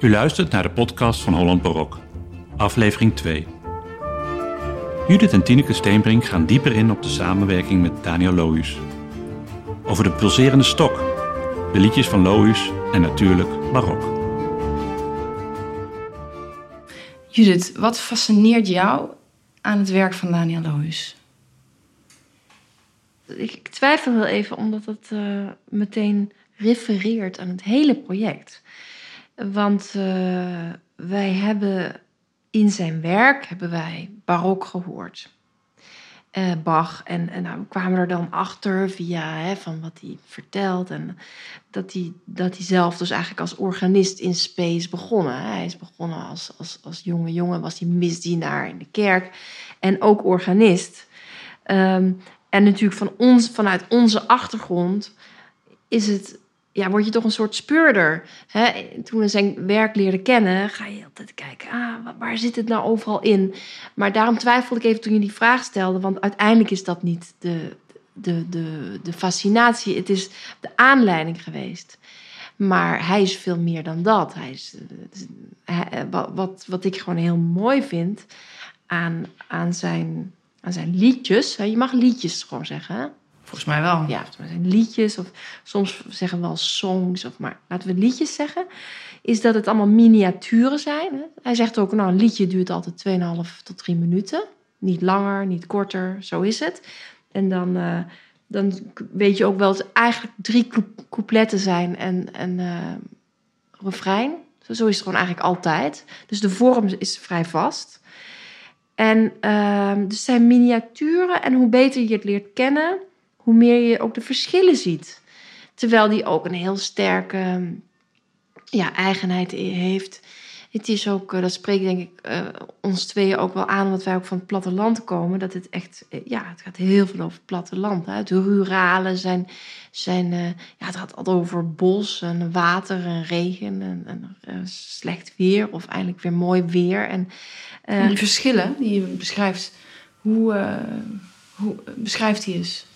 U luistert naar de podcast van Holland Barok, aflevering 2. Judith en Tineke Steenbrink gaan dieper in op de samenwerking met Daniel Lohuus. Over de pulserende stok, de liedjes van Lohuus en natuurlijk Barok. Judith, wat fascineert jou aan het werk van Daniel Lohuus? Ik twijfel wel even, omdat het uh, meteen refereert aan het hele project. Want uh, wij hebben in zijn werk hebben wij barok gehoord. Uh, Bach. En, nou, we kwamen er dan achter via hè, van wat hij vertelt. En dat hij, dat hij zelf dus eigenlijk als organist in space begonnen. Hij is begonnen als, als, als jonge jongen, was hij misdienaar in de kerk. En ook organist. Um, en natuurlijk van ons, vanuit onze achtergrond is het ja, word je toch een soort speurder. Hè? Toen we zijn werk leren kennen, ga je altijd kijken, ah, waar zit het nou overal in? Maar daarom twijfelde ik even toen je die vraag stelde, want uiteindelijk is dat niet de, de, de, de fascinatie, het is de aanleiding geweest. Maar hij is veel meer dan dat. Hij is, wat, wat ik gewoon heel mooi vind aan, aan, zijn, aan zijn liedjes. Je mag liedjes gewoon zeggen. Volgens mij wel. Ja, zijn liedjes of soms zeggen we wel songs, of maar laten we liedjes zeggen. Is dat het allemaal miniaturen zijn. Hij zegt ook, nou, een liedje duurt altijd 2,5 tot 3 minuten. Niet langer, niet korter, zo is het. En dan, uh, dan weet je ook wel dat het eigenlijk drie coupletten zijn en een uh, refrein. Zo is het gewoon eigenlijk altijd. Dus de vorm is vrij vast. En uh, dus zijn miniaturen. En hoe beter je het leert kennen, hoe meer je ook de verschillen ziet. Terwijl die ook een heel sterke ja, eigenheid heeft. Het is ook, eh, dat spreekt denk ik uh, ons tweeën ook wel aan, omdat wij ook van het platteland komen. Dat het echt, eh, ja, het gaat heel veel over het platteland. Hè. Het rurale zijn, zijn ja, het gaat altijd over bos en water en regen en, en slecht weer of eigenlijk weer mooi weer. En, en die verschillen die je beschrijft, hoe, hoe beschrijft hij eens?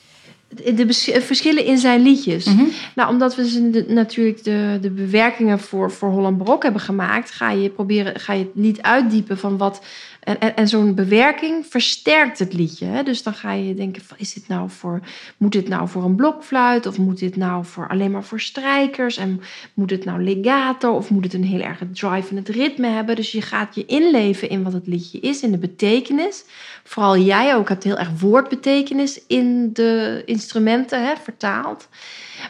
De verschillen in zijn liedjes. Mm -hmm. Nou, omdat we de, natuurlijk de, de bewerkingen voor, voor Holland Barok hebben gemaakt, ga je proberen, ga je het lied uitdiepen van wat. En, en, en zo'n bewerking versterkt het liedje. Hè? Dus dan ga je denken: is dit nou voor, moet dit nou voor een blokfluit? Of moet dit nou voor alleen maar voor strijkers? En moet het nou legato? Of moet het een heel erg drive in het ritme hebben? Dus je gaat je inleven in wat het liedje is, in de betekenis. Vooral jij ook hebt heel erg woordbetekenis in de instrumenten hè, vertaald.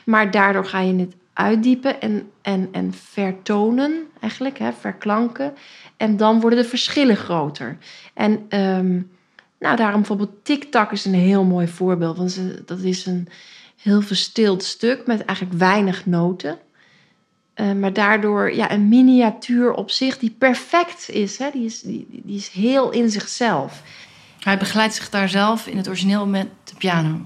Maar daardoor ga je het uitdiepen en, en, en vertonen, eigenlijk, hè, verklanken. En dan worden de verschillen groter. En um, nou, daarom bijvoorbeeld TikTok is een heel mooi voorbeeld. Want ze, dat is een heel verstild stuk met eigenlijk weinig noten. Uh, maar daardoor ja, een miniatuur op zich die perfect is. Hè? Die, is die, die is heel in zichzelf. Hij begeleidt zich daar zelf in het origineel met de piano.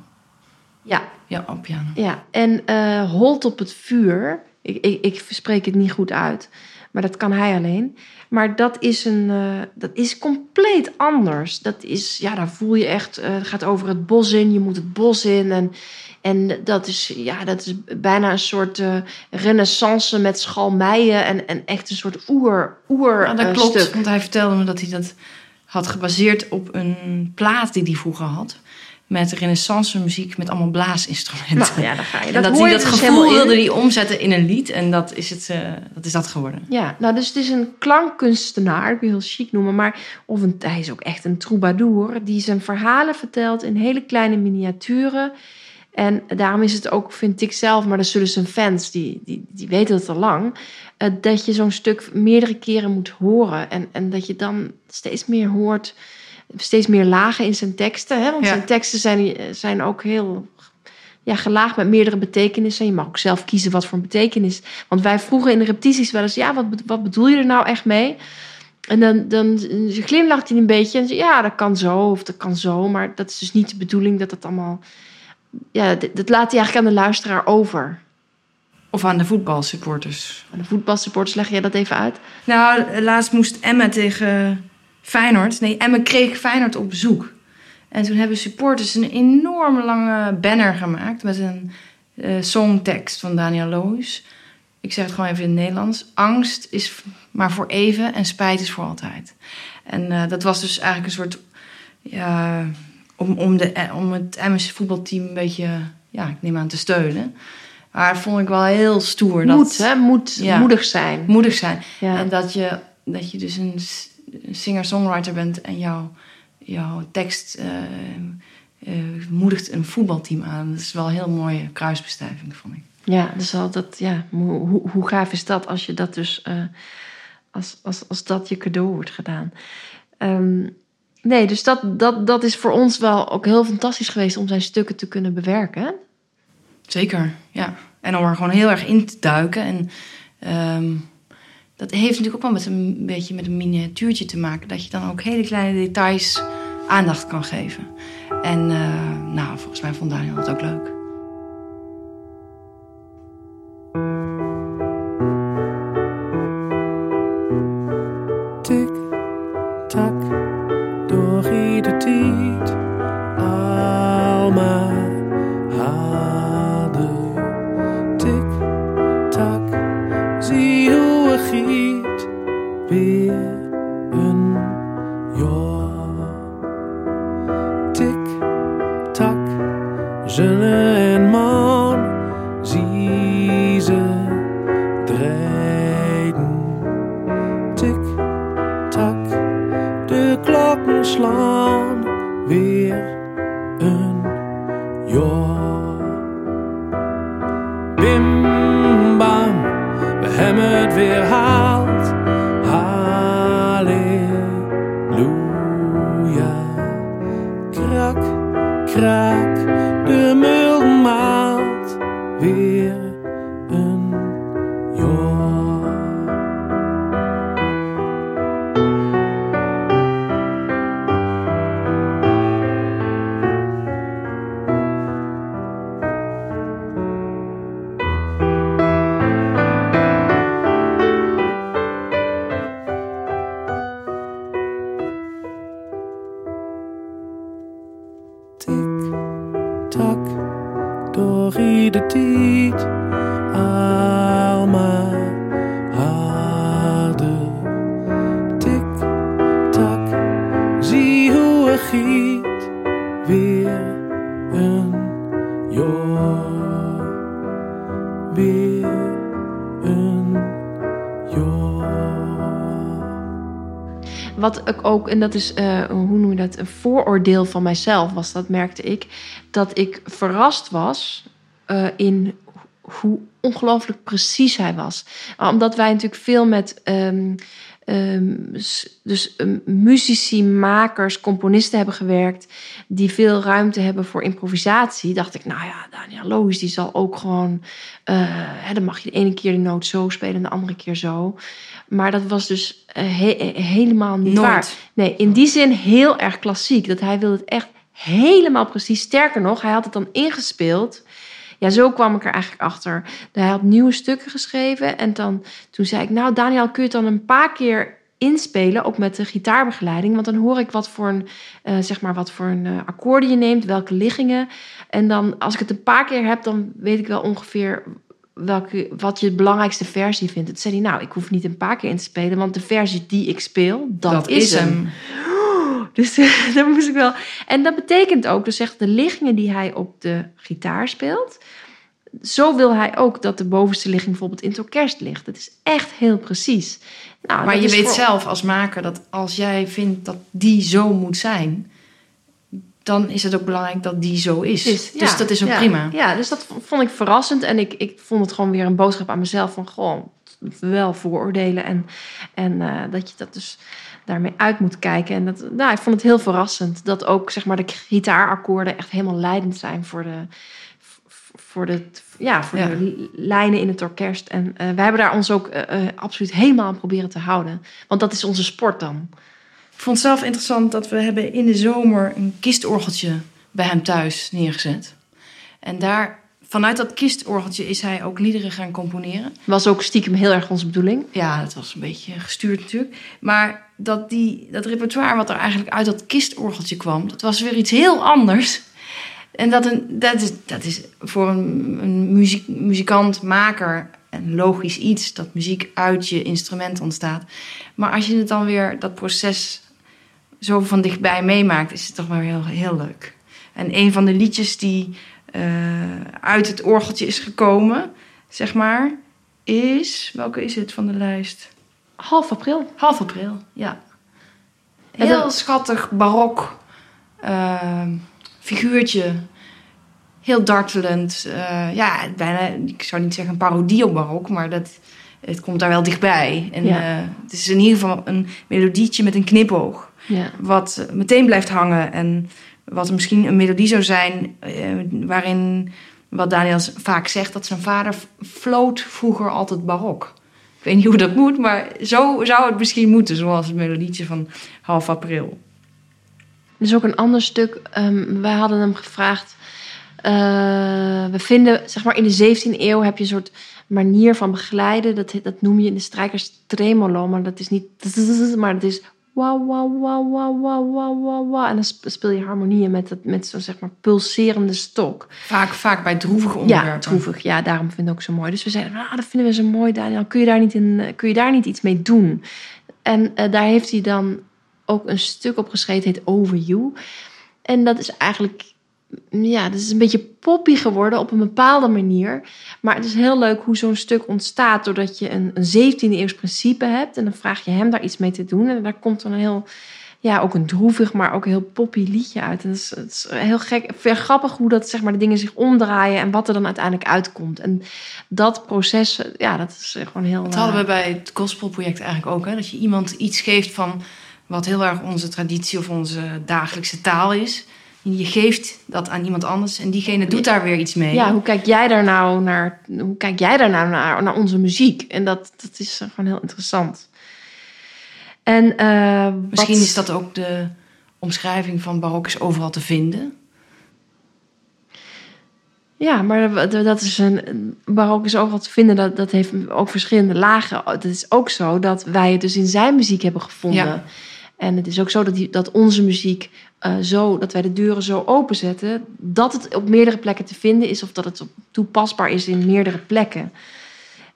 Ja. Ja, op piano. Ja, en uh, Holt op het vuur. Ik, ik, ik spreek het niet goed uit, maar dat kan hij alleen. Maar dat is, een, uh, dat is compleet anders. Dat is, ja, daar voel je echt, uh, het gaat over het bos in, je moet het bos in. En, en dat, is, ja, dat is bijna een soort uh, renaissance met schalmeien en, en echt een soort oer, oer ja, dat klopt, stuk. want hij vertelde me dat hij dat had gebaseerd op een plaat die hij vroeger had. Met renaissance muziek met allemaal blaasinstrumenten. Nou, ja, daar ga je. En dat, dat hij dat dus gevoel wilde hij omzetten in een lied. En dat is, het, uh, dat is dat geworden. Ja, nou dus het is een klankkunstenaar. Ik wil heel chic noemen. Maar of een, hij is ook echt een troubadour. Die zijn verhalen vertelt in hele kleine miniaturen. En daarom is het ook, vind ik zelf, maar dat zullen zijn fans, die, die, die weten het al lang, uh, dat je zo'n stuk meerdere keren moet horen. En, en dat je dan steeds meer hoort, steeds meer lagen in zijn teksten. Hè? Want ja. zijn teksten zijn, zijn ook heel ja, gelaagd met meerdere betekenissen. Je mag ook zelf kiezen wat voor een betekenis. Want wij vroegen in de repetities wel eens, ja, wat, wat bedoel je er nou echt mee? En dan, dan glimlacht hij een beetje en zei, ja, dat kan zo of dat kan zo. Maar dat is dus niet de bedoeling dat het allemaal ja, dat laat hij eigenlijk aan de luisteraar over. Of aan de voetbalsupporters. Aan de voetbalsupporters, leg jij dat even uit? Nou, laatst moest Emma tegen Feyenoord. Nee, Emma kreeg Feyenoord op bezoek. En toen hebben supporters een enorm lange banner gemaakt met een uh, songtekst van Daniel Loos. ik zeg het gewoon even in het Nederlands. Angst is maar voor even en spijt is voor altijd. En eh, dat was dus eigenlijk een soort. Ja, om, om, de, eh, om het MS voetbalteam een beetje. Ja, ik neem aan te steunen. Maar dat vond ik wel heel stoer. Dat, hè? Ja. moedig zijn. Moedig zijn. Ja. En dat je, dat je dus een singer-songwriter bent en jouw, jouw tekst eh, eh, moedigt een voetbalteam aan. Dat is wel een heel mooie kruisbestuiving, vond ik. Ja, dus al dat, ja, hoe, hoe, hoe gaaf is dat als je dat dus, eh, als, als, als dat je cadeau wordt gedaan. Ehm, nee, dus dat, dat, dat is voor ons wel ook heel fantastisch geweest om zijn stukken te kunnen bewerken. Zeker, ja. En om er gewoon heel erg in te duiken. En ehm, dat heeft natuurlijk ook wel met een beetje met een miniatuurtje te maken. Dat je dan ook hele kleine details aandacht kan geven. En eh, nou, volgens mij vond Daniel dat ook leuk. Weer een jaar. Tik, tak, zonne en ieder tijd. Alma hadden. Tik, tak, zie hoe het giet. Weer een jaar. Weer een jaar. Wat ik ook, en dat is, eh, hoe noem je dat, een vooroordeel van mijzelf was, dat merkte ik, dat ik verrast was eh, in hoe ongelooflijk precies hij was. Maar omdat wij natuurlijk veel met s- dus ehm, muzici, makers, componisten hebben gewerkt, die veel ruimte hebben voor improvisatie, dacht ik, nou ja, Daniel Loos, die zal ook gewoon, eh, hè, dan mag je de ene keer de noot zo spelen en de andere keer zo. Maar dat was dus eh, he- helemaal niet Nooit. waar. Nee, in die zin heel erg klassiek. Dat hij wilde het echt helemaal precies. Sterker nog, hij had het dan ingespeeld. Ja, zo kwam ik er eigenlijk achter. Hij had nieuwe stukken geschreven. En dan, toen zei ik, nou Daniel, kun je het dan een paar keer inspelen, ook met de gitaarbegeleiding. Want dan hoor ik wat voor een, eh, zeg maar, wat voor een eh, akkoorden je neemt, welke liggingen. En dan, als ik het een paar keer heb, dan weet ik wel ongeveer welke, wat je de belangrijkste versie vindt. Toen zei hij, nou, ik hoef niet een paar keer in te spelen, want de versie die ik speel, dat, is hem. Dus daar moest ik wel. En dat betekent ook, dus echt de liggingen die hij op de gitaar speelt. Zo wil hij ook dat de bovenste ligging bijvoorbeeld in het orkest ligt. Dat is echt heel precies. Nou, Maar dat je weet voor- zelf als maker dat als jij vindt dat die zo moet zijn, dan is het ook belangrijk dat die zo is. is. dus Ja, dat is ook ja, prima. Ja, dus dat vond ik verrassend. En ik, ik vond het gewoon weer een boodschap aan mezelf van gewoon wel vooroordelen. En, en eh, dat je dat dus daarmee uit moet kijken. En dat, nou, ik vond het heel verrassend dat ook zeg maar, de gitaarakkoorden echt helemaal leidend zijn voor de, voor de, ja, voor Ja. de lijnen in het orkest. En eh, wij hebben daar ons ook eh, eh, absoluut helemaal aan proberen te houden. Want dat is onze sport dan. Ik vond het zelf interessant dat we hebben in de zomer een kistorgeltje bij hem thuis neergezet. En daar, vanuit dat kistorgeltje is hij ook liederen gaan componeren. Was ook stiekem heel erg onze bedoeling. Ja, dat was een beetje gestuurd natuurlijk. Maar dat, die, dat repertoire wat er eigenlijk uit dat kistorgeltje kwam, dat was weer iets heel anders. En dat, een, dat, is, dat is voor een, een muziek, muzikant, maker, een logisch iets dat muziek uit je instrument ontstaat. Maar als je het dan weer, dat proces zo van dichtbij meemaakt, is het toch wel heel, heel leuk. En een van de liedjes die eh, uit het orgeltje is gekomen, zeg maar, is. Welke is het van de lijst? Half april. Half april, ja. Heel schattig, barok eh, figuurtje. Heel dartelend. eh, ja, bijna, ik zou niet zeggen een parodie op barok, maar dat, het komt daar wel dichtbij. En Ja. eh, het is in ieder geval een melodietje met een knipoog. Ja. Wat meteen blijft hangen. En wat misschien een melodie zou zijn eh, waarin, wat Daniel vaak zegt, dat zijn vader floot vroeger altijd barok. Ik weet niet hoe dat moet, maar zo zou het misschien moeten, zoals het melodietje van half april. Er is ook een ander stuk. ehm, wij hadden hem gevraagd. eh, we vinden, zeg maar, in de 17e eeuw heb je een soort manier van begeleiden. Dat, dat noem je in de strijkers tremolo, maar dat is niet. Maar het is. Wauw, wauw, wauw, wauw, wauw, wauw. En dan sp- speel je harmonieën met, met zo'n zeg maar pulserende stok. Vaak, vaak bij droevige onderwerpen. Ja, droevig. Ja, daarom vind ik ook zo mooi. Dus we zeiden, ah, dat vinden we zo mooi, Daniel. Kun je daar niet, in, eh, kun je daar niet iets mee doen? En eh, daar heeft hij dan ook een stuk op geschreven, het heet Over You. En dat is eigenlijk, ja, dat is een beetje poppy geworden op een bepaalde manier. Maar het is heel leuk hoe zo'n stuk ontstaat doordat je een, een 17e eeuws principe hebt. En dan vraag je hem daar iets mee te doen. En daar komt dan een heel, ja, ook een droevig, maar ook een heel poppy liedje uit. En is, het is heel gek, veel grappig hoe dat, zeg maar, de dingen zich omdraaien en wat er dan uiteindelijk uitkomt. En dat proces, ja, dat is gewoon heel... Dat hadden we eh, bij het gospelproject eigenlijk ook. Hè? Dat je iemand iets geeft van wat heel erg onze traditie of onze dagelijkse taal is. Je geeft dat aan iemand anders en diegene doet daar weer iets mee. Ja, hoe kijk jij daar nou naar? Hoe kijk jij daar nou naar, naar onze muziek? En dat, dat is gewoon heel interessant. En eh, wat- Misschien is dat ook de omschrijving van barok is overal te vinden. Ja, maar dat- is een barok is wat te vinden. Dat, dat heeft ook verschillende lagen. Het is ook zo dat wij het dus in zijn muziek hebben gevonden. Ja. En het is ook zo dat, die, dat onze muziek eh, zo, dat wij de deuren zo openzetten, dat het op meerdere plekken te vinden is of dat het toepasbaar is in meerdere plekken.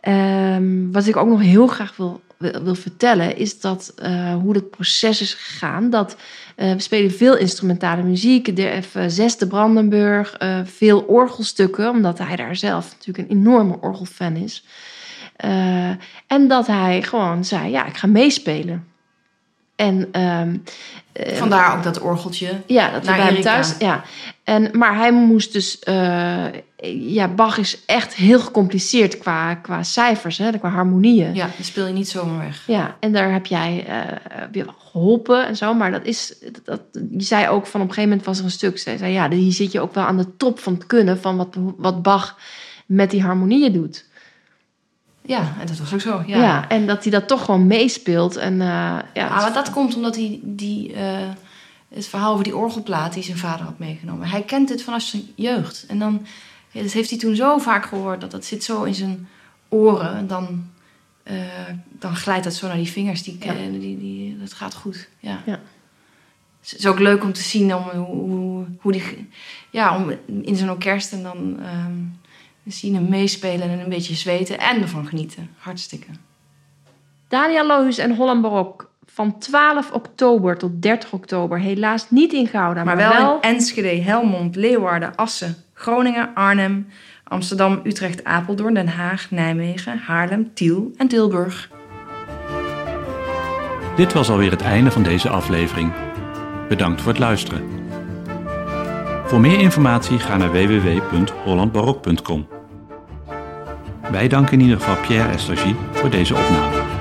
Ehm, wat ik ook nog heel graag wil, wil, vertellen, is dat eh, hoe het proces is gegaan. Dat eh, we spelen veel instrumentale muziek, de F zesde Brandenburg, veel orgelstukken, omdat hij daar zelf natuurlijk een enorme orgelfan is. En dat hij gewoon zei: Ja, ik ga meespelen. En ehm, eh, Vandaar ook dat orgeltje. ja, dat Naar bij hem thuis. Ja. En, maar hij moest dus. eh, ja, Bach is echt heel gecompliceerd qua, qua cijfers, hè, qua harmonieën. Ja, die speel je niet zomaar weg. Ja, en daar heb jij eh, geholpen en zo. Maar dat is. Dat, dat- je zei ook van op een gegeven moment was er een stuk. Zij zei ja, hier zit je ook wel aan de top van het kunnen van wat, wat Bach met die harmonieën doet. Ja, en dat was ook zo. Ja. Ja. en dat hij dat toch gewoon meespeelt. En eh, ja, Ja, maar dat komt omdat hij die, eh, het verhaal over die orgelplaat die zijn vader had meegenomen. Hij kent dit vanaf zijn jeugd. En dan ja, dat heeft hij toen zo vaak gehoord dat dat zit zo in zijn oren. En dan, eh, dan glijdt dat zo naar die vingers. Die, Ja. die, die, dat gaat goed. Ja. Ja. Het is ook leuk om te zien om, hoe, hoe, die, ja, om in zo'n orkest en dan ehm, zien hem meespelen en een beetje zweten en ervan genieten. Hartstikke. Daniel Lohuus en Holland Barok. Van 12 oktober tot 30 oktober. Helaas niet in Gouda, Maar wel, in Enschede, Helmond, Leeuwarden, Assen, Groningen, Arnhem, Amsterdam, Utrecht, Apeldoorn, Den Haag, Nijmegen, Haarlem, Tiel en Tilburg. Dit was alweer het einde van deze aflevering. Bedankt voor het luisteren. Voor meer informatie ga naar www.hollandbarok.com. Wij danken in ieder geval Pierre Estagie voor deze opname.